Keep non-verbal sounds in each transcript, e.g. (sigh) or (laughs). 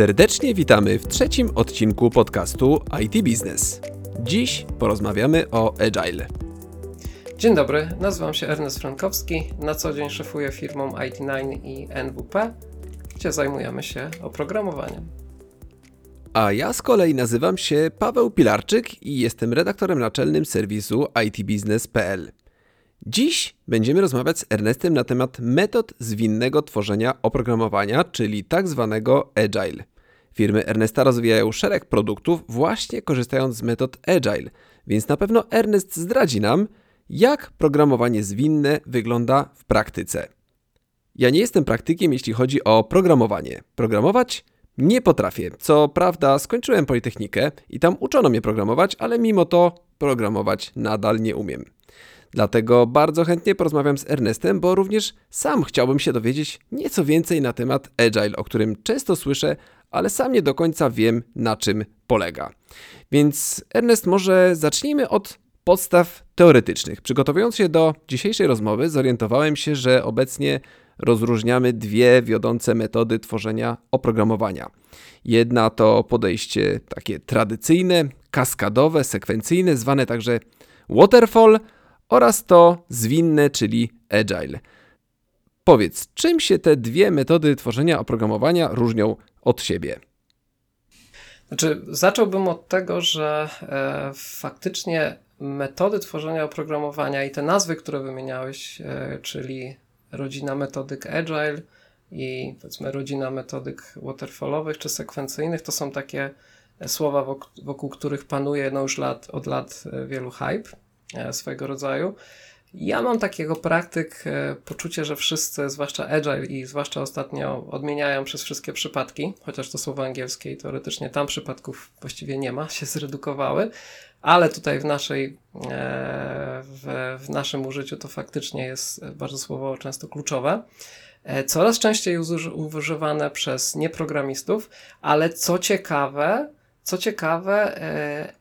Serdecznie witamy w trzecim odcinku podcastu IT Business. Dziś porozmawiamy o Agile. Dzień dobry, nazywam się Ernest Frankowski. Na co dzień szefuję firmą IT9 i NWP, gdzie zajmujemy się oprogramowaniem. A ja z kolei nazywam się Paweł Pilarczyk i jestem redaktorem naczelnym serwisu itbusiness.pl. Dziś będziemy rozmawiać z Ernestem na temat metod zwinnego tworzenia oprogramowania, czyli tak zwanego Agile. Firmy Ernesta rozwijają szereg produktów właśnie korzystając z metod Agile, więc na pewno Ernest zdradzi nam, jak programowanie zwinne wygląda w praktyce. Ja nie jestem praktykiem, jeśli chodzi o programowanie. Programować nie potrafię. Co prawda, skończyłem Politechnikę i tam uczono mnie programować, ale mimo to programować nadal nie umiem. Dlatego bardzo chętnie porozmawiam z Ernestem, bo również sam chciałbym się dowiedzieć nieco więcej na temat Agile, o którym często słyszę, ale sam nie do końca wiem, na czym polega. Więc Ernest, może zacznijmy od podstaw teoretycznych. Przygotowując się do dzisiejszej rozmowy, zorientowałem się, że obecnie rozróżniamy dwie wiodące metody tworzenia oprogramowania. Jedna to podejście takie tradycyjne, kaskadowe, sekwencyjne, zwane także waterfall, oraz to zwinne, czyli agile. Powiedz, czym się te dwie metody tworzenia oprogramowania różnią od siebie? Znaczy, zacząłbym od tego, że e, faktycznie metody tworzenia oprogramowania i te nazwy, które wymieniałeś, e, czyli rodzina metodyk agile i powiedzmy rodzina metodyk waterfallowych czy sekwencyjnych, to są takie słowa, wokół, wokół których panuje no już lat, od lat e, wielu hype. E, swojego rodzaju. Ja mam takiego praktyk e, poczucie, że wszyscy, zwłaszcza Agile i zwłaszcza ostatnio odmieniają przez wszystkie przypadki, chociaż to słowo angielskie i teoretycznie tam przypadków właściwie nie ma, się zredukowały, ale tutaj w naszej, e, w, w naszym użyciu to faktycznie jest bardzo słowo często kluczowe. Coraz częściej używane przez nieprogramistów, ale co ciekawe, co ciekawe,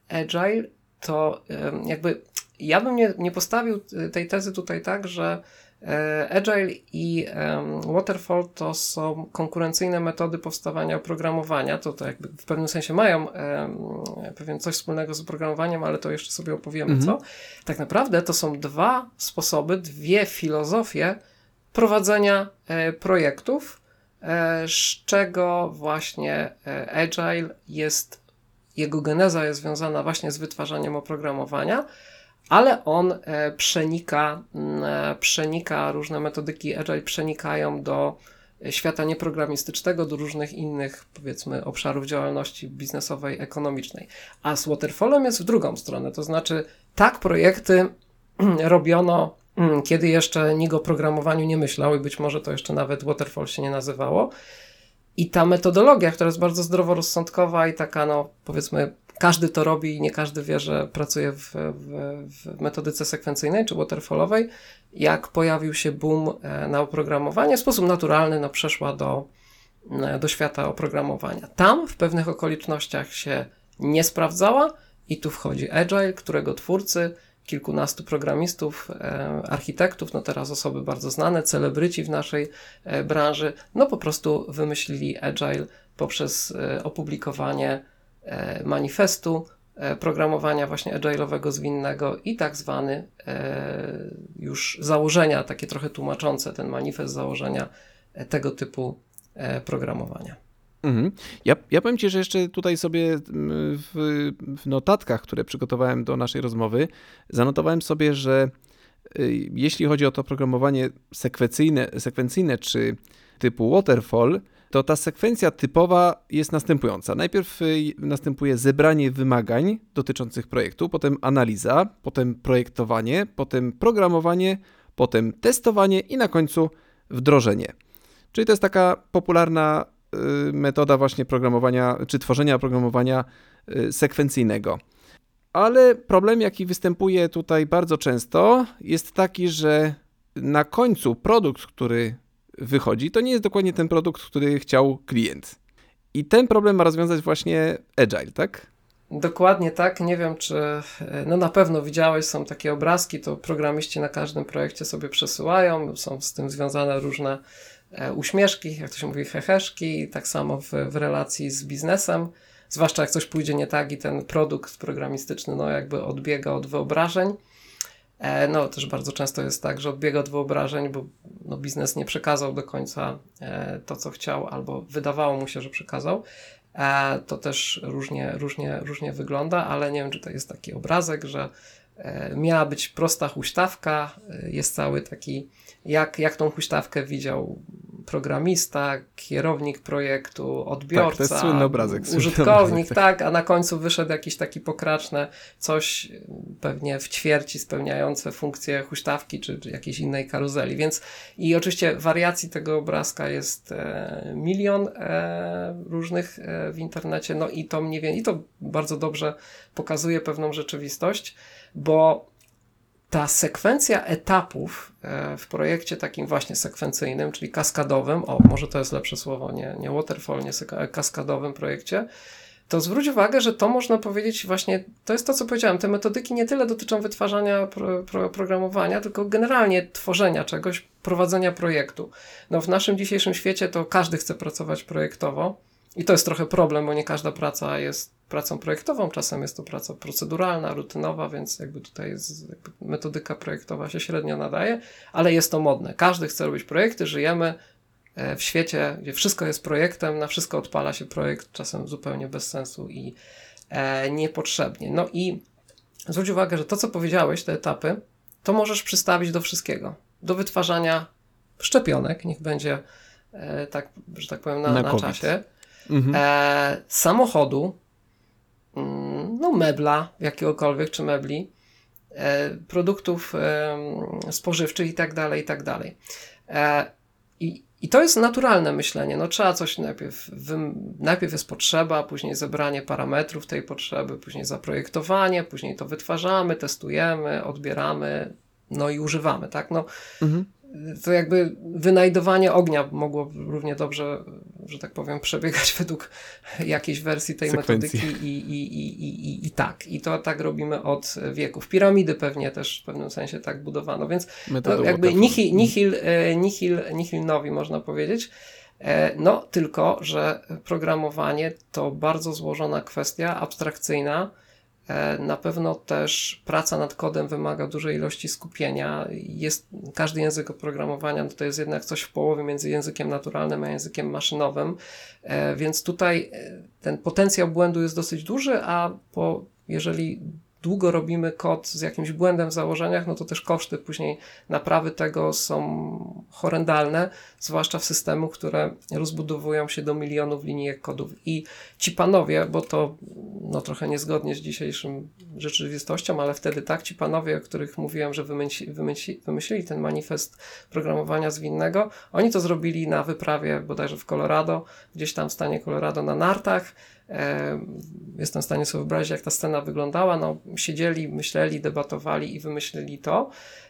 Agile to jakby ja bym nie, nie postawił tej tezy tutaj tak, że e, Agile i Waterfall to są konkurencyjne metody powstawania oprogramowania. To, to jakby w pewnym sensie mają pewien coś wspólnego z oprogramowaniem, ale to jeszcze sobie opowiemy mhm. co. Tak naprawdę to są dwa sposoby, dwie filozofie prowadzenia e, projektów, e, z czego właśnie Agile jest, jego geneza jest związana właśnie z wytwarzaniem oprogramowania ale on e, przenika, mm, e, przenika różne metodyki agile przenikają do świata nieprogramistycznego, do różnych innych, powiedzmy, obszarów działalności biznesowej, ekonomicznej. A z Waterfallem jest w drugą stronę, to znaczy tak projekty (clears throat) robiono, mm, kiedy jeszcze nikt o programowaniu nie myślał i być może to jeszcze nawet Waterfall się nie nazywało. I ta metodologia, która jest bardzo zdroworozsądkowa i taka, no powiedzmy, każdy to robi i nie każdy wie, że pracuje w, w, w metodyce sekwencyjnej czy waterfallowej. Jak pojawił się boom e, na oprogramowanie, w sposób naturalny no, przeszła do, e, do świata oprogramowania. Tam w pewnych okolicznościach się nie sprawdzała i tu wchodzi Agile, którego twórcy, kilkunastu programistów, e, architektów, no teraz osoby bardzo znane, celebryci w naszej branży, no po prostu wymyślili Agile poprzez opublikowanie manifestu e, programowania właśnie agile'owego zwinnego i tak zwany e, już założenia, takie trochę tłumaczące ten manifest założenia tego typu programowania. Mhm. Ja, ja powiem Ci, że jeszcze tutaj sobie w, w, notatkach, które przygotowałem do naszej rozmowy, zanotowałem sobie, że y, jeśli chodzi o to programowanie sekwencyjne, sekwencyjne czy typu waterfall, to ta sekwencja typowa jest następująca. Najpierw y, następuje zebranie wymagań dotyczących projektu, potem analiza, potem projektowanie, potem programowanie, potem testowanie i na końcu wdrożenie. Czyli to jest taka popularna y, metoda właśnie programowania, czy tworzenia oprogramowania y, sekwencyjnego. Ale problem, jaki występuje tutaj bardzo często, jest taki, że na końcu produkt, który wychodzi, to nie jest dokładnie ten produkt, który chciał klient. I ten problem ma rozwiązać właśnie Agile, tak? Dokładnie tak. Nie wiem, czy. No na pewno widziałeś, są takie obrazki, to programiści na każdym projekcie sobie przesyłają. Są z tym związane różne e, uśmieszki, jak to się mówi, heheszki, tak samo w, w relacji z biznesem, zwłaszcza jak coś pójdzie nie tak i ten produkt programistyczny no jakby odbiega od wyobrażeń. E, no też bardzo często jest tak, że odbiega od wyobrażeń, bo no, biznes nie przekazał do końca e, to, co chciał, albo wydawało mu się, że przekazał. E, to też różnie, różnie, różnie wygląda, ale nie wiem, czy to jest taki obrazek, że miała być prosta huśtawka, jest cały taki, jak, jak tą huśtawkę widział programista, kierownik projektu, odbiorca, Tak, to jest słynny obrazek, słynny użytkownik, obrazek, tak, a na końcu wyszedł jakiś taki pokraczne coś pewnie w ćwierci spełniające funkcję huśtawki czy, czy jakiejś innej karuzeli, więc i oczywiście wariacji tego obrazka jest e, milion e, różnych e, w internecie, no i to mniej więcej, i to bardzo dobrze pokazuje pewną rzeczywistość, bo ta sekwencja etapów e, w projekcie takim właśnie sekwencyjnym, czyli kaskadowym, o może to jest lepsze słowo, nie, nie waterfall, nie kaskadowym projekcie, to zwróć uwagę, że to można powiedzieć właśnie, to jest to, co powiedziałem, te metodyki nie tyle dotyczą wytwarzania pro, pro, programowania, tylko generalnie tworzenia czegoś, prowadzenia projektu. No w naszym dzisiejszym świecie to każdy chce pracować projektowo i to jest trochę problem, bo nie każda praca jest pracą projektową, czasem jest to praca proceduralna, rutynowa, więc jakby tutaj jest, jakby metodyka projektowa się średnio nadaje, ale jest to modne. Każdy chce robić projekty, żyjemy e, w świecie, gdzie wszystko jest projektem, na wszystko odpala się projekt, czasem zupełnie bez sensu i e, niepotrzebnie. No i zwróć uwagę, że to, co powiedziałeś, te etapy, to możesz przystawić do wszystkiego. Do wytwarzania szczepionek, niech będzie e, tak, że tak powiem, na, Na na, czasie, Mhm. e, samochodu, no mebla jakiegokolwiek, czy mebli, e, produktów spożywczych i tak dalej, i tak dalej. E, i, to jest naturalne myślenie. No trzeba coś najpierw, najpierw jest potrzeba, później zebranie parametrów tej potrzeby, później zaprojektowanie, później to wytwarzamy, testujemy, odbieramy, no i używamy, tak? No, Mhm. To jakby wynajdowanie ognia mogło równie dobrze, że tak powiem, przebiegać (laughs) według jakiejś wersji tej Sekwencji. metodyki i, i, i, i, i, i tak. I to tak robimy od wieków. Piramidy pewnie też w pewnym sensie tak budowano, więc no, jakby nihil, nihil, nihil, nihil nowi można powiedzieć. E, No, tylko, że programowanie to bardzo złożona kwestia, abstrakcyjna. E, Na pewno też praca nad kodem wymaga dużej ilości skupienia. Jest, każdy język oprogramowania no to jest jednak coś w połowie między językiem naturalnym a językiem maszynowym, E, więc tutaj e, ten potencjał błędu jest dosyć duży, a po, jeżeli długo robimy kod z jakimś błędem w założeniach, no to też koszty później naprawy tego są horrendalne, zwłaszcza w systemu, które rozbudowują się do milionów linijek kodów. I ci panowie, bo to no, trochę niezgodnie z dzisiejszym rzeczywistością, ale wtedy tak, ci panowie, o których mówiłem, że wymyśli, wymyśli, wymyślili ten manifest programowania zwinnego, oni to zrobili na wyprawie bodajże w Colorado, gdzieś tam w stanie Colorado na nartach. Jestem w stanie sobie wyobrazić, jak ta scena wyglądała. No, siedzieli, myśleli, debatowali i wymyślili to.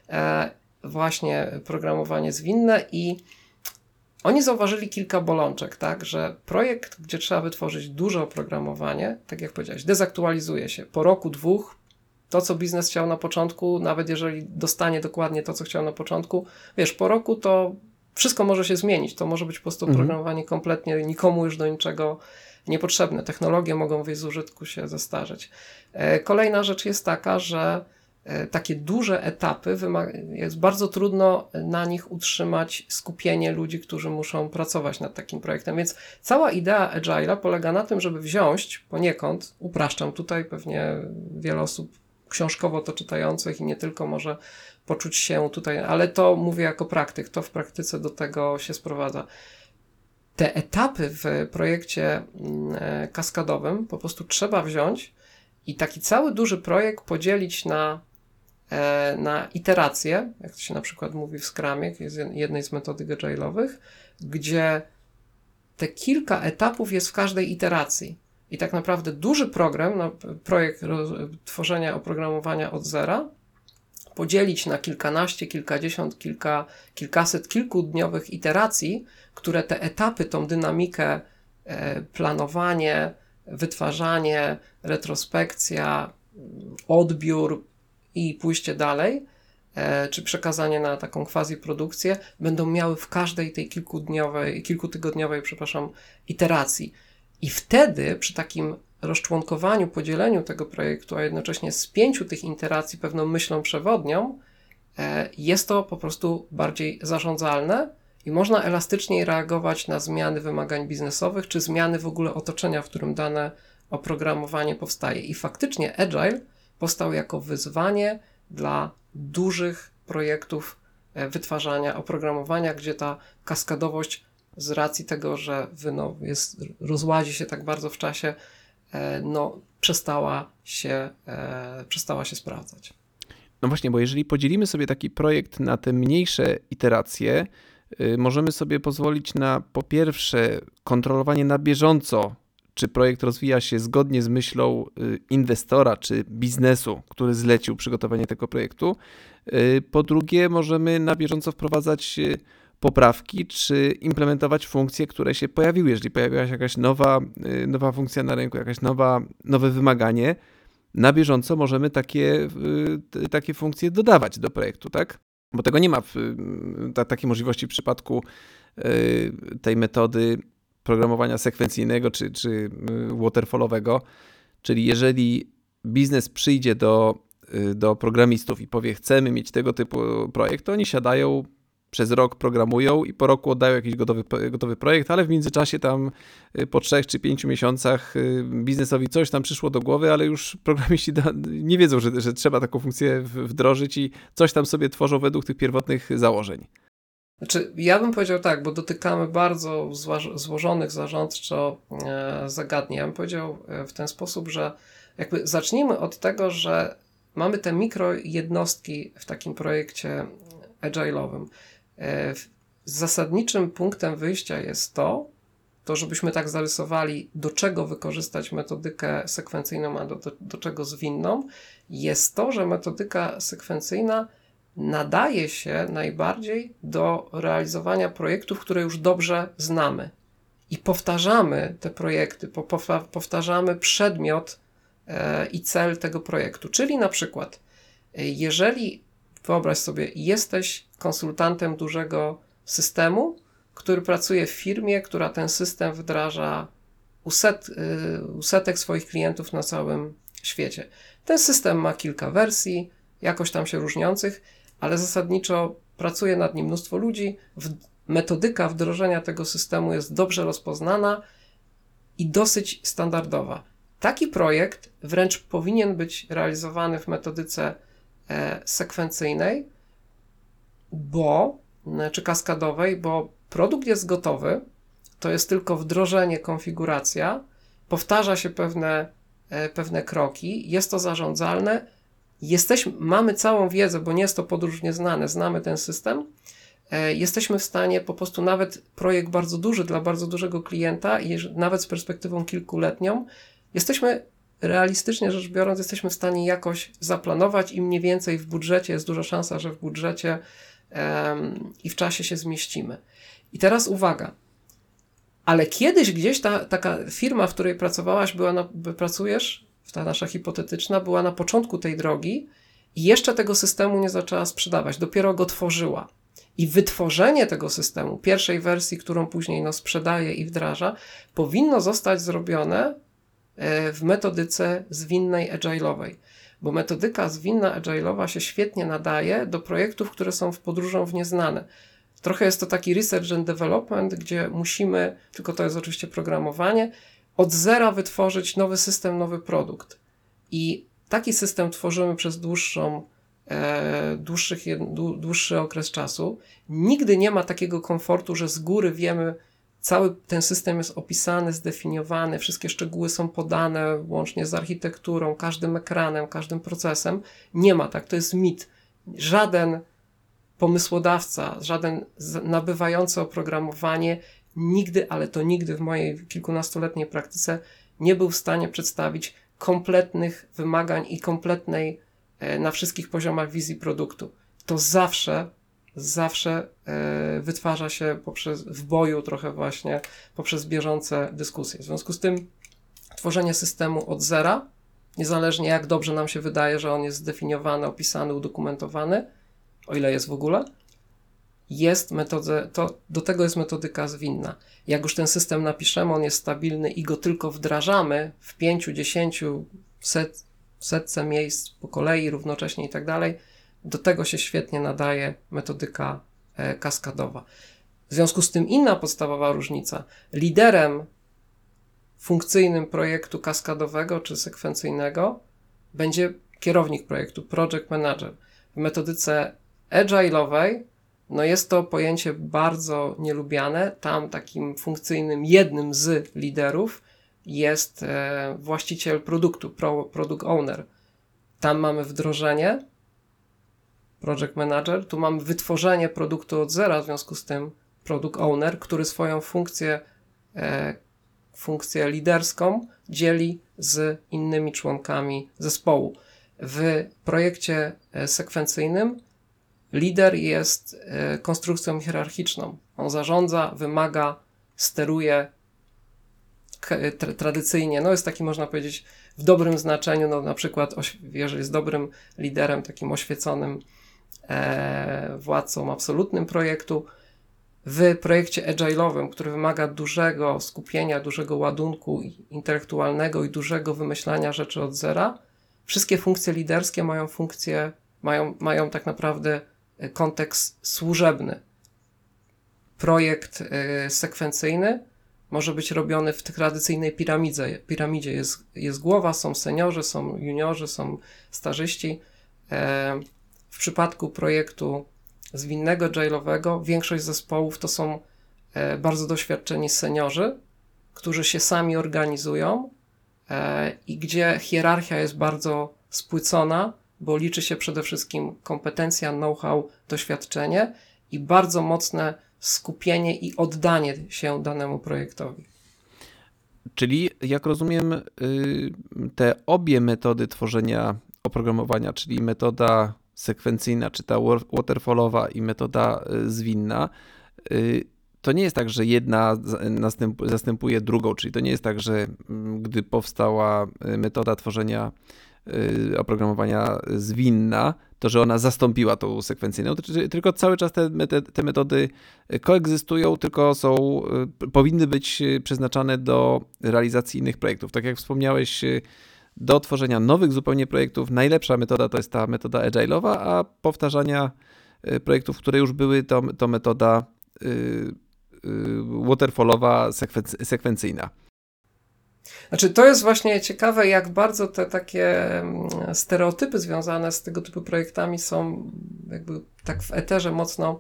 E, Właśnie programowanie zwinne i oni zauważyli kilka bolączek, tak, że projekt, gdzie trzeba wytworzyć duże oprogramowanie, tak jak powiedziałeś, dezaktualizuje się. Po roku, dwóch, to co biznes chciał na początku, nawet jeżeli dostanie dokładnie to, co chciał na początku, wiesz, po roku to wszystko może się zmienić. To może być po prostu Mhm. oprogramowanie kompletnie nikomu już do niczego niepotrzebne. Technologie mogą wyjść z użytku, się zestarzeć. E, Kolejna rzecz jest taka, że e, takie duże etapy, jest bardzo trudno na nich utrzymać skupienie ludzi, którzy muszą pracować nad takim projektem. Więc cała idea Agile'a polega na tym, żeby wziąć poniekąd, upraszczam tutaj, pewnie wiele osób książkowo to czytających i nie tylko może poczuć się tutaj, ale to mówię jako praktyk, to w praktyce do tego się sprowadza. Te etapy w projekcie mm, e, kaskadowym po prostu trzeba wziąć i taki cały duży projekt podzielić na, e, na iteracje, jak to się na przykład mówi w Scrumie, jednej z metodyk agile'owych, gdzie te kilka etapów jest w każdej iteracji. I tak naprawdę duży program, no, projekt tworzenia oprogramowania od zera, podzielić na kilkanaście, kilkadziesiąt, kilka, kilkaset, kilkudniowych iteracji, które te etapy, tą dynamikę, e, planowanie, wytwarzanie, retrospekcja, odbiór i pójście dalej, e, czy przekazanie na taką quasi produkcję będą miały w każdej tej kilkudniowej, kilkutygodniowej, przepraszam, iteracji. I wtedy przy takim rozczłonkowaniu, podzieleniu tego projektu, a jednocześnie spięciu tych iteracji pewną myślą przewodnią, e, jest to po prostu bardziej zarządzalne i można elastyczniej reagować na zmiany wymagań biznesowych, czy zmiany w ogóle otoczenia, w którym dane oprogramowanie powstaje. I faktycznie Agile powstał jako wyzwanie dla dużych projektów e, wytwarzania oprogramowania, gdzie ta kaskadowość z racji tego, że no, jest, rozładzi się tak bardzo w czasie, e, no, przestała, się, e, przestała się sprawdzać. No właśnie, bo jeżeli podzielimy sobie taki projekt na te mniejsze iteracje, możemy sobie pozwolić na po pierwsze kontrolowanie na bieżąco czy projekt rozwija się zgodnie z myślą y, inwestora czy biznesu, który zlecił przygotowanie tego projektu. Y, po drugie, możemy na bieżąco wprowadzać y, poprawki, czy implementować funkcje, które się pojawiły. Jeżeli pojawiła się jakaś nowa, nowa funkcja na rynku, jakaś nowa, nowe wymaganie, na bieżąco możemy takie, takie funkcje dodawać do projektu, tak? Bo tego nie ma w, takiej możliwości w przypadku tej metody programowania sekwencyjnego czy, czy y, waterfallowego. Czyli jeżeli biznes przyjdzie do, y, do programistów i powie, chcemy mieć tego typu projekt, to oni siadają, przez rok programują i po roku oddają jakiś gotowy, gotowy projekt, ale w międzyczasie tam y, po trzech czy pięciu miesiącach biznesowi coś tam przyszło do głowy, ale już (laughs) programiści nie wiedzą, że, że trzeba taką funkcję wdrożyć i coś tam sobie tworzą według tych pierwotnych założeń. Znaczy, ja bym powiedział tak, bo dotykamy bardzo złożonych zarządczo e, zagadnień. Ja bym powiedział e, w ten sposób, że jakby zacznijmy od tego, że mamy te mikro jednostki w takim projekcie agile'owym. E, zasadniczym punktem wyjścia jest to, to żebyśmy tak zarysowali, do czego wykorzystać metodykę sekwencyjną, a do, do, do czego zwinną, jest to, że metodyka sekwencyjna nadaje się najbardziej do realizowania projektów, które już dobrze znamy. I powtarzamy te projekty, powtarzamy przedmiot e, i cel tego projektu. Czyli na przykład, e, jeżeli wyobraź sobie, jesteś konsultantem dużego systemu, który pracuje w firmie, która ten system wdraża u, set, e, u setek swoich klientów na całym świecie. Ten system ma kilka wersji, jakoś tam się różniących ale zasadniczo pracuje nad nim mnóstwo ludzi. Metodyka wdrożenia tego systemu jest dobrze rozpoznana i dosyć standardowa. Taki projekt wręcz powinien być realizowany w metodyce e, sekwencyjnej, bo, e, czy kaskadowej, bo produkt jest gotowy, to jest tylko wdrożenie, konfiguracja, powtarza się pewne, e, pewne kroki, jest to zarządzalne jesteśmy, mamy całą wiedzę, bo nie jest to podróż nieznane, znamy ten system, e, jesteśmy w stanie po prostu nawet projekt bardzo duży dla bardzo dużego klienta nawet z perspektywą kilkuletnią, jesteśmy realistycznie rzecz biorąc, jesteśmy w stanie jakoś zaplanować i mniej więcej w budżecie, jest duża szansa, że w budżecie i w czasie się zmieścimy. I teraz uwaga. Ale kiedyś gdzieś ta taka firma, w której pracowałaś, była na, pracujesz, ta nasza hipotetyczna, była na początku tej drogi i jeszcze tego systemu nie zaczęła sprzedawać, dopiero go tworzyła. I wytworzenie tego systemu, pierwszej wersji, którą później no, sprzedaje i wdraża, powinno zostać zrobione e, w metodyce zwinnej agile'owej. Bo metodyka zwinna agile'owa się świetnie nadaje do projektów, które są w podróżą w nieznane. Trochę jest to taki research and development, gdzie musimy, tylko to jest oczywiście programowanie, od zera wytworzyć nowy system, nowy produkt. I taki system tworzymy przez dłuższą, e, dłuższy okres czasu. Nigdy nie ma takiego komfortu, że z góry wiemy, cały ten system jest opisany, zdefiniowany, wszystkie szczegóły są podane, łącznie z architekturą, każdym ekranem, każdym procesem. Nie ma tak, to jest mit. Żaden pomysłodawca, żaden nabywający oprogramowanie nigdy, ale to nigdy w mojej kilkunastoletniej praktyce nie był w stanie przedstawić kompletnych wymagań i kompletnej e, na wszystkich poziomach wizji produktu. To zawsze, zawsze e, wytwarza się poprzez, w boju trochę właśnie, poprzez bieżące dyskusje. W związku z tym tworzenie systemu od zera, niezależnie jak dobrze nam się wydaje, że on jest zdefiniowany, opisany, udokumentowany, o ile jest w ogóle, jest metodze, to do tego jest metodyka zwinna. Jak już ten system napiszemy, on jest stabilny i go tylko wdrażamy w 5, 10, set, setce miejsc po kolei, równocześnie i tak dalej, do tego się świetnie nadaje metodyka e, kaskadowa. W związku z tym inna podstawowa różnica. Liderem funkcyjnym projektu kaskadowego czy sekwencyjnego będzie kierownik projektu, project manager. W metodyce agile'owej no jest to pojęcie bardzo nielubiane. Tam takim funkcyjnym jednym z liderów jest e, właściciel produktu, pro, product owner. Tam mamy wdrożenie, project manager, tu mamy wytworzenie produktu od zera, w związku z tym product owner, który swoją funkcję, e, funkcję liderską dzieli z innymi członkami zespołu. W projekcie e, sekwencyjnym lider jest e, konstrukcją hierarchiczną. On zarządza, wymaga, steruje tra tradycyjnie. No jest taki, można powiedzieć, w dobrym znaczeniu, no na przykład, jeżeli jest dobrym liderem, takim oświeconym władcą absolutnym projektu, w projekcie agile'owym, który wymaga dużego skupienia, dużego ładunku intelektualnego i dużego wymyślania rzeczy od zera, wszystkie funkcje liderskie mają funkcje, mają, mają tak naprawdę e, kontekst służebny. Projekt y, sekwencyjny może być robiony w tradycyjnej piramidzie. piramidzie jest, jest głowa, są seniorzy, są juniorzy, są starzyści. W przypadku projektu zwinnego jailowego większość zespołów to są e, bardzo doświadczeni seniorzy, którzy się sami organizują e, i gdzie hierarchia jest bardzo spłycona, bo liczy się przede wszystkim kompetencja, know-how, doświadczenie i bardzo mocne skupienie i oddanie się danemu projektowi. Czyli, jak rozumiem, y, te obie metody tworzenia oprogramowania, czyli metoda sekwencyjna, czy ta waterfallowa i metoda y, zwinna, y, to nie jest tak, że jedna zastępuje drugą, czyli to nie jest tak, że mm, gdy powstała metoda tworzenia oprogramowania zwinna, to, że ona zastąpiła tą sekwencyjną, tylko cały czas te, te metody koegzystują, tylko są, powinny być przeznaczane do realizacji innych projektów. Tak jak wspomniałeś, do tworzenia nowych zupełnie projektów najlepsza metoda to jest ta metoda agile'owa, a powtarzania projektów, które już były, to, to metoda waterfallowa, sekwencyjna. Znaczy, to jest właśnie ciekawe, jak bardzo te takie mm, stereotypy związane z tego typu projektami są jakby tak w eterze mocno,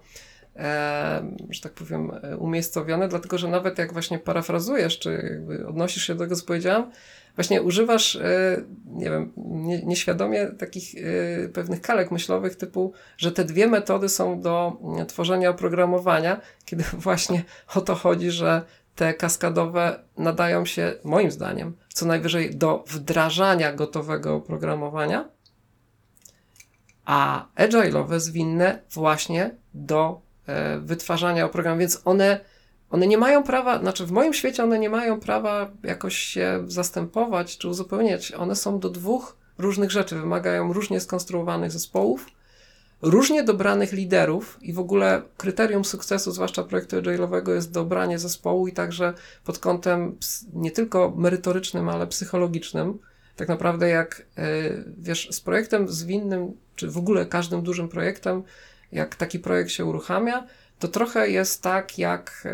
że tak powiem, umiejscowione, dlatego że nawet jak właśnie parafrazujesz, czy odnosisz się do tego, co powiedziałem, właśnie używasz, e, nie wiem, nie, nieświadomie takich e, pewnych kalek myślowych typu, że te dwie metody są do mm, tworzenia oprogramowania, kiedy (laughs) właśnie o to chodzi, że te kaskadowe nadają się, moim zdaniem, co najwyżej do wdrażania gotowego oprogramowania, a agile'owe zwinne właśnie do e, wytwarzania oprogramowania, więc one, one nie mają prawa, znaczy w moim świecie one nie mają prawa jakoś się zastępować czy uzupełniać. One są do dwóch różnych rzeczy, wymagają różnie skonstruowanych zespołów, różnie dobranych liderów i w ogóle kryterium sukcesu, zwłaszcza projektu agile'owego, jest dobranie zespołu i także pod kątem nie tylko merytorycznym, ale psychologicznym. Tak naprawdę jak, e, wiesz, z projektem zwinnym, czy w ogóle każdym dużym projektem, jak taki projekt się uruchamia, to trochę jest tak jak,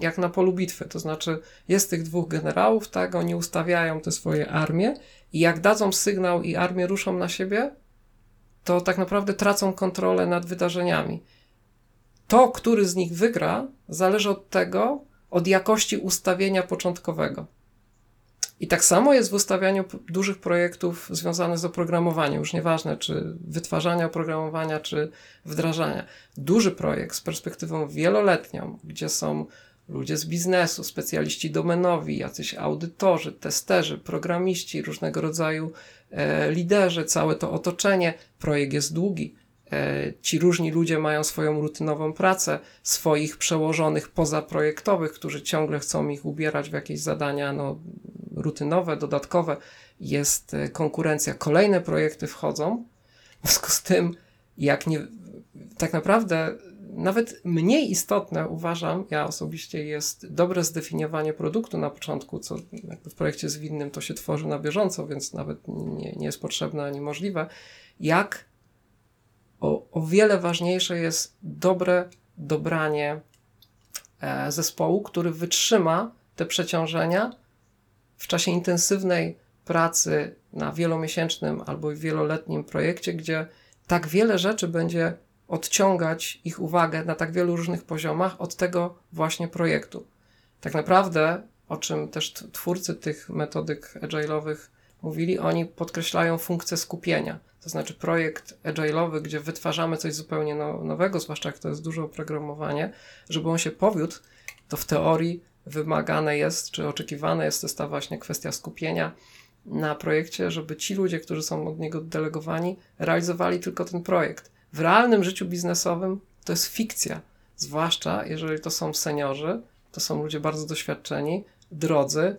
jak na polu bitwy. To znaczy, jest tych dwóch generałów, tak, oni ustawiają te swoje armie i jak dadzą sygnał i armie ruszą na siebie, to tak naprawdę tracą kontrolę nad wydarzeniami. To, który z nich wygra, zależy od tego, od jakości ustawienia początkowego. I tak samo jest w ustawianiu dużych projektów związanych z oprogramowaniem, już nieważne czy wytwarzania oprogramowania, czy wdrażania. Duży projekt z perspektywą wieloletnią, gdzie są ludzie z biznesu, specjaliści domenowi, jacyś audytorzy, testerzy, programiści, różnego rodzaju e, liderzy, całe to otoczenie. Projekt jest długi. E, ci różni ludzie mają swoją rutynową pracę, swoich przełożonych pozaprojektowych, którzy ciągle chcą ich ubierać w jakieś zadania no, rutynowe, dodatkowe. Jest e, konkurencja, kolejne projekty wchodzą. W związku z tym, jak nie tak naprawdę nawet mniej istotne uważam, ja osobiście, jest dobre zdefiniowanie produktu na początku, co w projekcie zwinnym to się tworzy na bieżąco, więc nawet nie, nie jest potrzebne ani możliwe. Jak o, o wiele ważniejsze jest dobre dobranie e, zespołu, który wytrzyma te przeciążenia w czasie intensywnej pracy na wielomiesięcznym albo wieloletnim projekcie, gdzie tak wiele rzeczy będzie odciągać ich uwagę na tak wielu różnych poziomach od tego właśnie projektu. Tak naprawdę, o czym też twórcy tych metodyk agile'owych mówili, oni podkreślają funkcję skupienia. To znaczy projekt agile'owy, gdzie wytwarzamy coś zupełnie nowego, zwłaszcza jak to jest duże oprogramowanie, żeby on się powiódł, to w teorii wymagane jest, czy oczekiwane jest, to jest ta właśnie kwestia skupienia na projekcie, żeby ci ludzie, którzy są od niego delegowani, realizowali tylko ten projekt. W realnym życiu biznesowym to jest fikcja, zwłaszcza jeżeli to są seniorzy, to są ludzie bardzo doświadczeni, drodzy.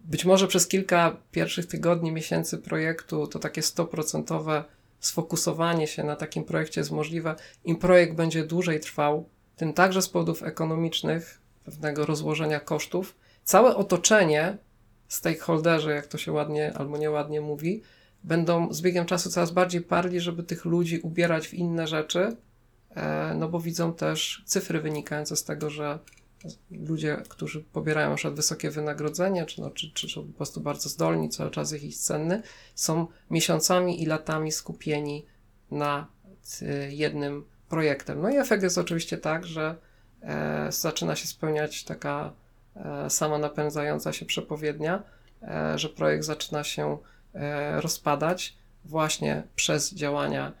Być może przez kilka pierwszych tygodni, miesięcy projektu to takie 100% sfokusowanie się na takim projekcie jest możliwe. Im projekt będzie dłużej trwał, tym także z powodów ekonomicznych, pewnego rozłożenia kosztów, całe otoczenie, stakeholderzy, jak to się ładnie albo nieładnie mówi, będą z biegiem czasu coraz bardziej parli, żeby tych ludzi ubierać w inne rzeczy, e, no bo widzą też cyfry wynikające z tego, że ludzie, którzy pobierają na przykład wysokie wynagrodzenie, czy, no, czy, czy są po prostu bardzo zdolni, cały czas ich jest cenny, są miesiącami i latami skupieni na e, jednym projektem. No i efekt jest oczywiście tak, że e, zaczyna się spełniać taka e, sama napędzająca się przepowiednia, e, że projekt zaczyna się E, rozpadać właśnie przez działania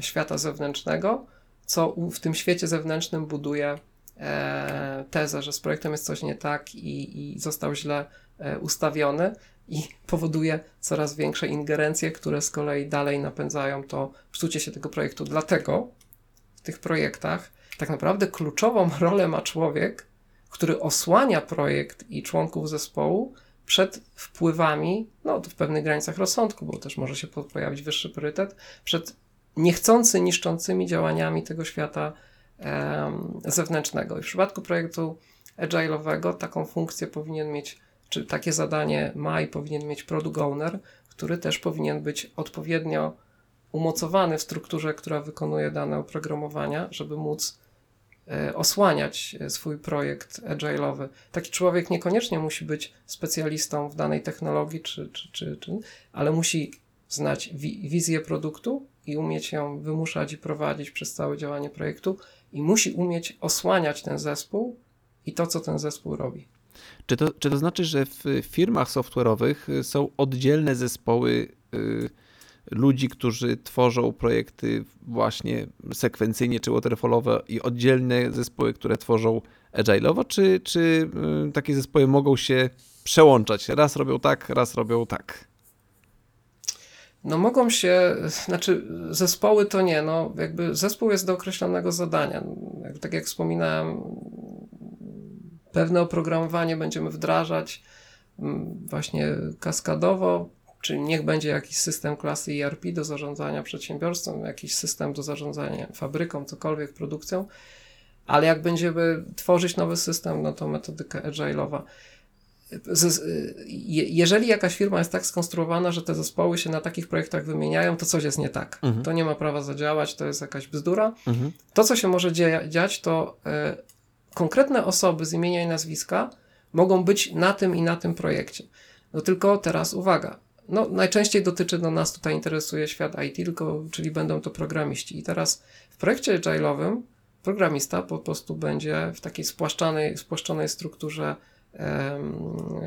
świata zewnętrznego, co w tym świecie zewnętrznym buduje e, tezę, że z projektem jest coś nie tak i, i został źle e, ustawiony i (laughs) powoduje coraz większe ingerencje, które z kolei dalej napędzają to psucie się tego projektu. Dlatego w tych projektach tak naprawdę kluczową (laughs) rolę ma człowiek, który osłania projekt i członków zespołu przed wpływami, no to w pewnych granicach rozsądku, bo też może się pojawić wyższy priorytet, przed niechcący niszczącymi działaniami tego świata um, zewnętrznego. I w przypadku projektu agile'owego taką funkcję powinien mieć, czy takie zadanie ma i powinien mieć product owner, który też powinien być odpowiednio umocowany w strukturze, która wykonuje dane oprogramowania, żeby móc osłaniać e, swój projekt agile'owy. Taki człowiek niekoniecznie musi być specjalistą w danej technologii, czy, czy, czy, czy ale musi znać wi wizję produktu i umieć ją wymuszać i prowadzić przez całe działanie projektu i musi umieć osłaniać ten zespół i to, co ten zespół robi. Czy to, czy to znaczy, że w firmach software'owych są oddzielne zespoły yy ludzi, którzy tworzą projekty właśnie sekwencyjnie czy waterfallowe i oddzielne zespoły, które tworzą agile'owo, czy, czy y, takie zespoły mogą się przełączać? Raz robią tak, raz robią tak. No mogą się, znaczy zespoły to nie, no jakby zespół jest do określonego zadania. Tak jak wspominałem, pewne oprogramowanie będziemy wdrażać mm, właśnie kaskadowo, Czyli niech będzie jakiś system klasy ERP do zarządzania przedsiębiorstwem, jakiś system do zarządzania fabryką, cokolwiek, produkcją, ale jak będziemy tworzyć nowy system, no to metodyka agile'owa. Jeżeli jakaś firma jest tak skonstruowana, że te zespoły się na takich projektach wymieniają, to coś jest nie tak. Mhm. To nie ma prawa zadziałać, to jest jakaś bzdura. Mhm. To, co się może dziać, to y, konkretne osoby z imienia i nazwiska mogą być na tym i na tym projekcie. No tylko teraz uwaga, no, najczęściej dotyczy, no nas tutaj interesuje świat IT, tylko, czyli będą to programiści. I teraz w projekcie agile'owym programista po prostu będzie w takiej spłaszczonej, spłaszczonej strukturze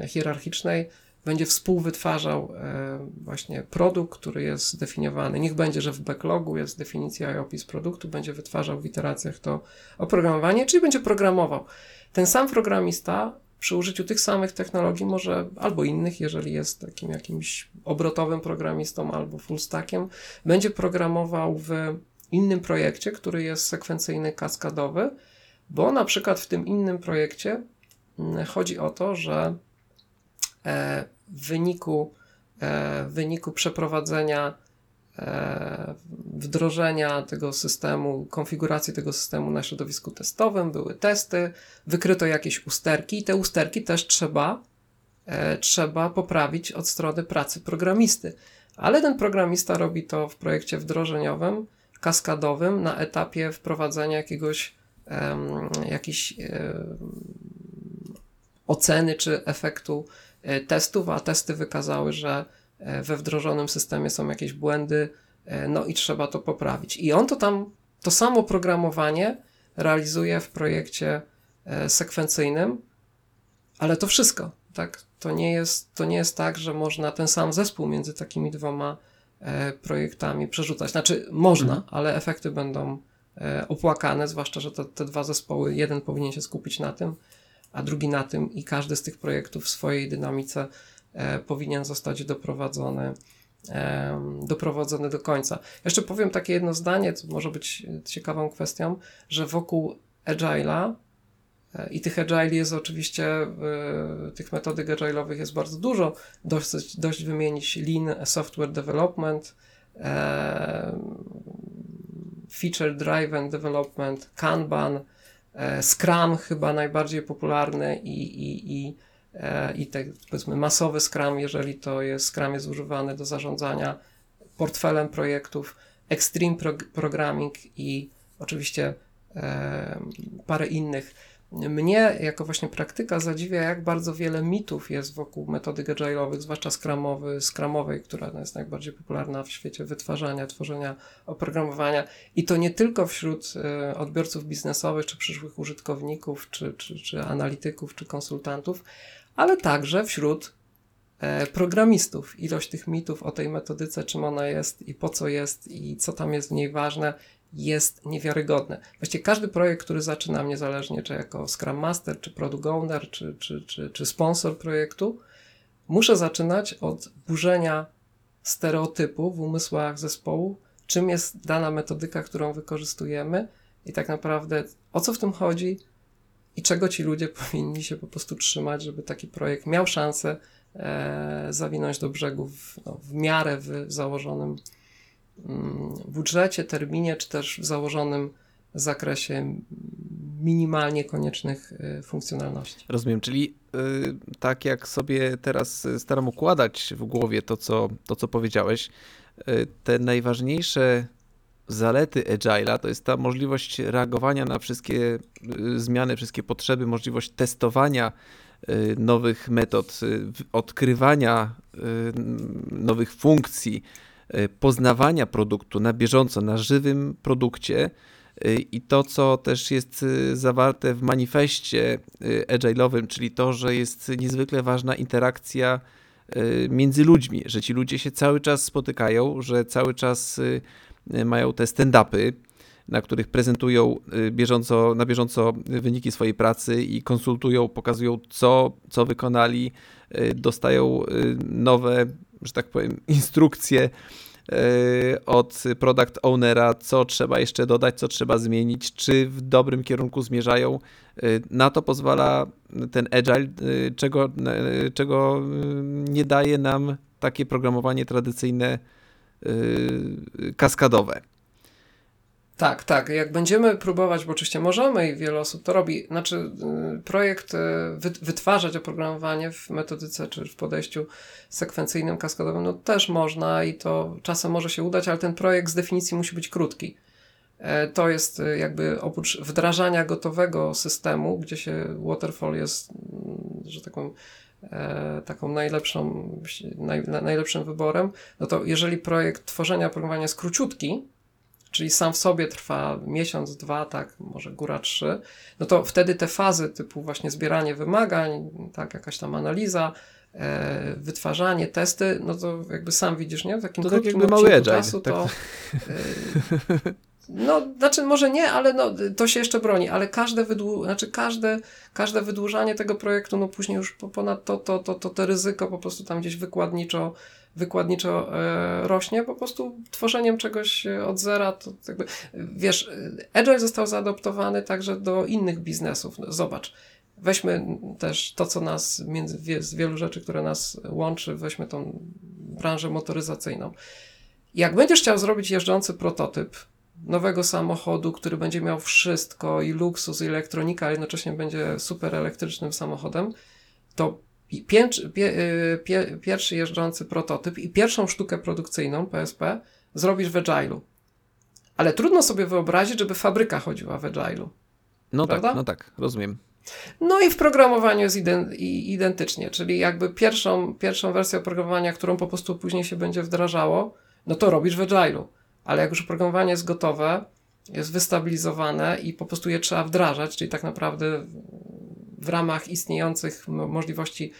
hierarchicznej będzie współwytwarzał e, właśnie produkt, który jest zdefiniowany. Niech będzie, że w backlogu jest definicja i opis produktu, będzie wytwarzał w iteracjach to oprogramowanie, czyli będzie programował. Ten sam programista przy użyciu tych samych technologii, może albo innych, jeżeli jest takim jakimś obrotowym programistą albo full stackiem, będzie programował w innym projekcie, który jest sekwencyjny, kaskadowy, bo na przykład w tym innym projekcie mm, chodzi o to, że e, w wyniku, e, w wyniku przeprowadzenia wdrożenia tego systemu, konfiguracji tego systemu na środowisku testowym, były testy, wykryto jakieś usterki i te usterki też trzeba, e, trzeba poprawić od strony pracy programisty. Ale ten programista robi to w projekcie wdrożeniowym, kaskadowym, na etapie wprowadzenia jakiegoś um, jakiejś um, oceny czy efektu e, testów, a testy wykazały, że e, we wdrożonym systemie są jakieś błędy, e, no i trzeba to poprawić. I on to tam, to samo programowanie realizuje w projekcie sekwencyjnym, ale to wszystko, tak? To nie jest, to nie jest tak, że można ten sam zespół między takimi dwoma projektami przerzucać. Znaczy, można, mhm. ale efekty będą opłakane, zwłaszcza, że te, te dwa zespoły, jeden powinien się skupić na tym, a drugi na tym i każdy z tych projektów w swojej dynamice e, powinien zostać doprowadzony, e, doprowadzony do końca. Jeszcze powiem takie jedno zdanie, co może być ciekawą kwestią, że wokół Agile'a e, i tych agile jest oczywiście, e, tych metodyk agile'owych jest bardzo dużo. Dość, dość wymienić Lean Software Development, e, Feature Driven Development, Kanban, E, Scrum chyba najbardziej popularny i, i, i, e, i te, powiedzmy masowy Scrum, jeżeli to jest Scrum jest używany do zarządzania portfelem projektów, Extreme Programming i oczywiście e, parę innych mnie, jako właśnie praktyka, zadziwia, jak bardzo wiele mitów jest wokół metodyk agile'owych, zwłaszcza skramowy, skramowej, która jest najbardziej popularna w świecie wytwarzania, tworzenia oprogramowania. I to nie tylko wśród y, odbiorców biznesowych, czy przyszłych użytkowników, czy, czy, czy analityków, czy konsultantów, ale także wśród e, programistów. Ilość tych mitów o tej metodyce, czym ona jest i po co jest i co tam jest w niej ważne, jest niewiarygodne. Właściwie każdy projekt, który zaczynam, niezależnie czy jako Scrum Master, czy Product Owner, czy, czy, czy, czy sponsor projektu, muszę zaczynać od burzenia stereotypu w umysłach zespołu, czym jest dana metodyka, którą wykorzystujemy i tak naprawdę o co w tym chodzi i czego ci ludzie powinni się po prostu trzymać, żeby taki projekt miał szansę e, zawinąć do brzegu w, no, w miarę w założonym budżecie, terminie, czy też w założonym zakresie minimalnie koniecznych y, funkcjonalności. Rozumiem, czyli yy, tak jak sobie teraz staram układać w głowie to, co, to, co powiedziałeś, yy, te najważniejsze zalety Agile'a to jest ta możliwość reagowania na wszystkie yy, zmiany, wszystkie potrzeby, możliwość testowania y, nowych metod, y, odkrywania y, nowych funkcji, poznawania produktu na bieżąco, na żywym produkcie. I to, co też jest zawarte w manifestie agile'owym, czyli to, że jest niezwykle ważna interakcja między ludźmi, że ci ludzie się cały czas spotykają, że cały czas mają te stand-upy, na których prezentują bieżąco, na bieżąco wyniki swojej pracy i konsultują, pokazują, co, co wykonali, dostają nowe że tak powiem, (laughs) instrukcje od product ownera, co trzeba jeszcze dodać, co trzeba zmienić, czy w dobrym kierunku zmierzają. Na to pozwala ten agile, czego, czego nie daje nam takie programowanie tradycyjne kaskadowe. Tak, tak. Jak będziemy próbować, bo oczywiście możemy i wiele osób to robi, znaczy y, projekt y, wytwarzać oprogramowanie w metodyce czy w podejściu sekwencyjnym, kaskadowym, no też można i to czasem może się udać, ale ten projekt z definicji musi być krótki. E, to jest y, jakby oprócz wdrażania gotowego systemu, gdzie się waterfall jest, mm, że tak powiem, taką najlepszą, naj, najlepszym wyborem, no to jeżeli projekt tworzenia oprogramowania jest króciutki, czyli sam w sobie trwa miesiąc, dwa, tak, może góra trzy, no to wtedy te fazy typu właśnie zbieranie wymagań, tak, jakaś tam analiza, e, wytwarzanie, testy, no to jakby sam widzisz, nie? W takim to tak jakby mały agile, czasu tak. to... (laughs) E, no, znaczy może nie, ale no, to się jeszcze broni, ale każde, wydłu znaczy każde, każde wydłużanie tego projektu, no później już ponad to, to, to, to, to ryzyko po prostu tam gdzieś wykładniczo wykładniczo e, rośnie, po prostu tworzeniem czegoś e, od zera, to jakby, wiesz, Agile został zaadoptowany także do innych biznesów. No, zobacz, weźmy też to, co nas, między, z wielu rzeczy, które nas łączy, weźmy tą branżę motoryzacyjną. Jak będziesz chciał zrobić jeżdżący prototyp nowego samochodu, który będzie miał wszystko i luksus, i elektronika, ale jednocześnie będzie super elektrycznym samochodem, to pięć, pie, y, pie, pierwszy jeżdżący prototyp i pierwszą sztukę produkcyjną PSP zrobisz w Agile'u. Ale trudno sobie wyobrazić, żeby fabryka chodziła w Agile'u. No Prawda? tak, no tak, rozumiem. No i w programowaniu jest identycznie, czyli jakby pierwszą, pierwszą wersję oprogramowania, którą po prostu później się będzie wdrażało, no to robisz w Agile'u. Ale jak już oprogramowanie jest gotowe, jest wystabilizowane i po prostu je trzeba wdrażać, czyli tak naprawdę w ramach istniejących mo- możliwości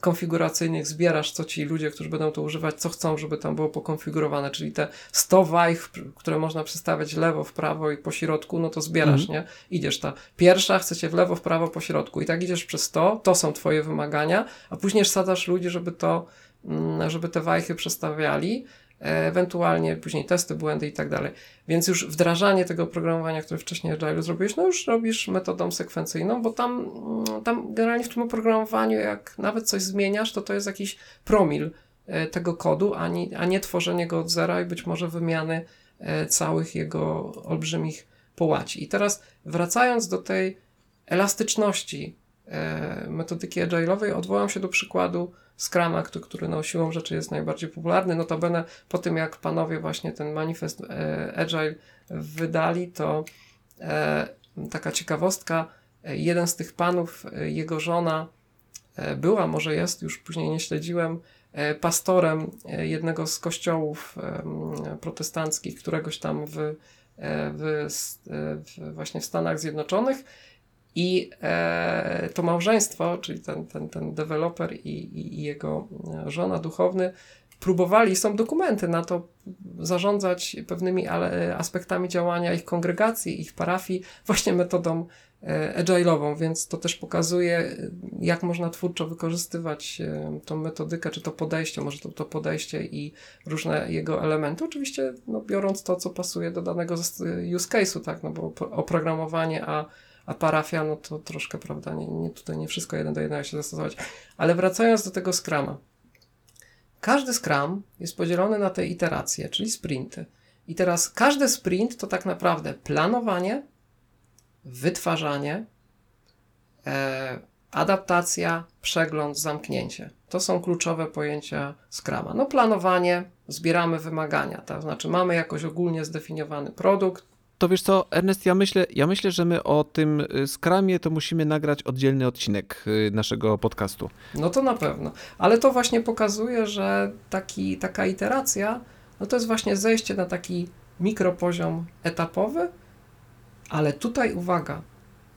konfiguracyjnych zbierasz, co ci ludzie, którzy będą to używać, co chcą, żeby tam było pokonfigurowane, czyli te 100 wajch, które można przestawiać lewo, w prawo i po środku, no to zbierasz, nie? Idziesz ta pierwsza, chcecie w lewo, w prawo, po środku i tak idziesz przez to, to są twoje wymagania, a później sadzasz ludzi, żeby to, mm, żeby te wajchy przestawiali, ewentualnie później testy, błędy i tak dalej. Więc już wdrażanie tego oprogramowania, które wcześniej Agile zrobiłeś, no już robisz metodą sekwencyjną, bo tam, mm, tam generalnie w tym oprogramowaniu, jak nawet coś zmieniasz, to to jest jakiś promil e, tego kodu, a nie, a nie tworzenie go od zera i być może wymiany e, całych jego olbrzymich połaci. I teraz wracając do tej elastyczności metodyki agile'owej, odwołam się do przykładu Scrama, który, który no, siłą rzeczy jest najbardziej popularny. Notabene po tym, jak panowie właśnie ten manifest e, Agile wydali, to e, taka ciekawostka, e, jeden z tych panów, e, jego żona e, była, może jest, już później nie śledziłem, e, pastorem e, jednego z kościołów protestanckich, któregoś tam w, e, w, e, w, właśnie w Stanach Zjednoczonych. I e, to małżeństwo, czyli ten, ten, ten deweloper i, i, i jego e, żona duchowny, próbowali, są dokumenty na to, zarządzać pewnymi ale, aspektami działania ich kongregacji, ich parafii, właśnie metodą e, agile'ową, więc to też pokazuje, e, jak można twórczo wykorzystywać e, tą metodykę, czy to podejście, może to, to podejście i różne jego elementy. Oczywiście no, biorąc to, co pasuje do danego use case'u, tak, no bo pro- oprogramowanie, a a parafia, no to troszkę, prawda, nie, nie, tutaj nie wszystko jeden do jednego się zastosować. Ale wracając do tego Scrama. Każdy Scrum jest podzielony na te iteracje, czyli sprinty. I teraz każdy sprint to tak naprawdę planowanie, wytwarzanie, e, adaptacja, przegląd, zamknięcie. To są kluczowe pojęcia Scrama. No planowanie, zbieramy wymagania, to znaczy mamy jakoś ogólnie zdefiniowany produkt, To wiesz co, Ernest, ja myślę, ja myślę, że my o tym y, skramie to musimy nagrać oddzielny odcinek y, naszego podcastu. No to na pewno. Ale to właśnie pokazuje, że taki, taka iteracja, no to jest właśnie zejście na taki mikropoziom etapowy, ale tutaj uwaga,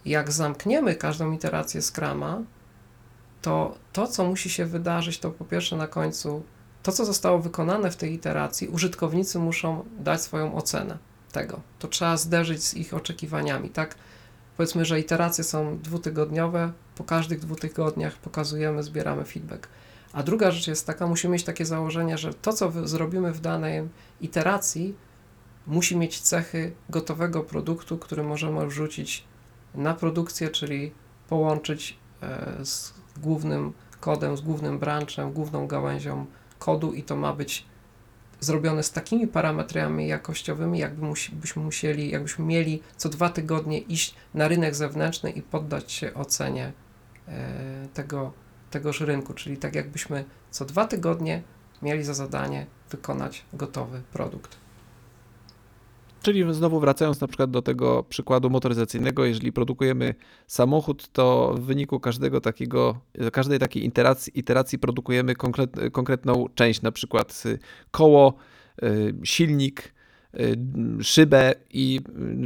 jak zamkniemy każdą iterację Scrama, to to, co musi się wydarzyć, to po pierwsze na końcu, to, co zostało wykonane w tej iteracji, użytkownicy muszą dać swoją ocenę tego. To trzeba zderzyć z ich oczekiwaniami, tak? Powiedzmy, że iteracje są dwutygodniowe, po każdych dwóch tygodniach pokazujemy, zbieramy feedback. A druga rzecz jest taka, musimy mieć takie założenie, że to, co zrobimy w danej iteracji, musi mieć cechy gotowego produktu, który możemy wrzucić na produkcję, czyli połączyć e, z głównym kodem, z głównym branchem, główną gałęzią kodu i to ma być zrobione z takimi parametrami jakościowymi, jakby musi, byśmy musieli, jakbyśmy mieli co dwa tygodnie iść na rynek zewnętrzny i poddać się ocenie e, tego, tegoż rynku, czyli tak jakbyśmy co dwa tygodnie mieli za zadanie wykonać gotowy produkt. Czyli znowu wracając na przykład do tego przykładu motoryzacyjnego, jeżeli produkujemy samochód, to w wyniku każdego takiego, każdej takiej iteracji, iteracji produkujemy konkret, konkretną część, na przykład y, koło, y, silnik, y, szybę, i,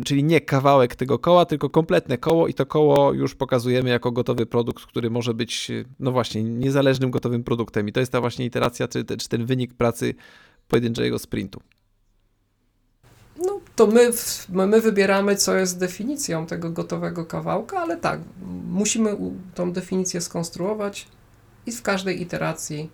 czyli nie kawałek tego koła, tylko kompletne koło i to koło już pokazujemy jako gotowy produkt, który może być, no właśnie, niezależnym gotowym produktem. I to jest ta właśnie iteracja, czy, czy ten wynik pracy pojedynczego sprintu. To my, my my wybieramy, co jest definicją tego gotowego kawałka, ale tak, musimy tą definicję skonstruować i w każdej iteracji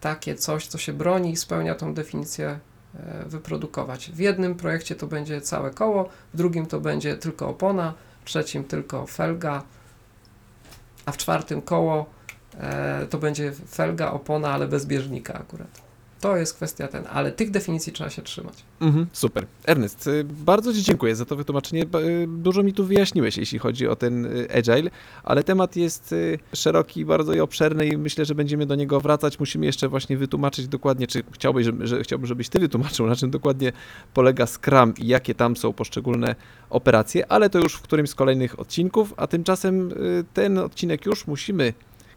takie coś, co się broni i spełnia tą definicję e, wyprodukować. W jednym projekcie to będzie całe koło, w drugim to będzie tylko opona, w trzecim tylko felga, a w czwartym koło e, to będzie felga, opona, ale bez bieżnika akurat. To jest kwestia ten, ale tych definicji trzeba się trzymać. Mhm, super. Ernest, y, bardzo Ci dziękuję za to wytłumaczenie. Y, Dużo mi tu wyjaśniłeś, jeśli chodzi o ten y, agile, ale temat jest szeroki, bardzo i obszerny i myślę, że będziemy do niego wracać. Musimy jeszcze właśnie wytłumaczyć dokładnie, czy chciałbyś, że, chciałbym, żebyś Ty wytłumaczył, na czym dokładnie polega Scrum i jakie tam są poszczególne operacje, ale to już w którymś z kolejnych odcinków, a tymczasem ten odcinek już musimy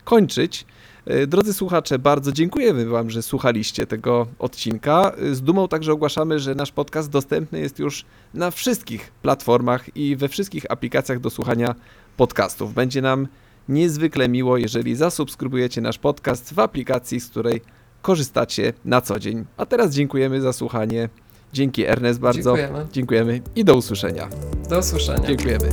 kończyć. E, Drodzy słuchacze, bardzo dziękujemy Wam, że słuchaliście tego odcinka. E, Z dumą także ogłaszamy, że nasz podcast dostępny jest już na wszystkich platformach i we wszystkich aplikacjach do słuchania podcastów. Będzie nam niezwykle miło, jeżeli zasubskrybujecie nasz podcast w aplikacji, z której korzystacie na co dzień. A teraz dziękujemy za słuchanie. Dzięki Ernest bardzo. Dziękujemy. Dziękujemy i do usłyszenia. Do usłyszenia. Dziękujemy.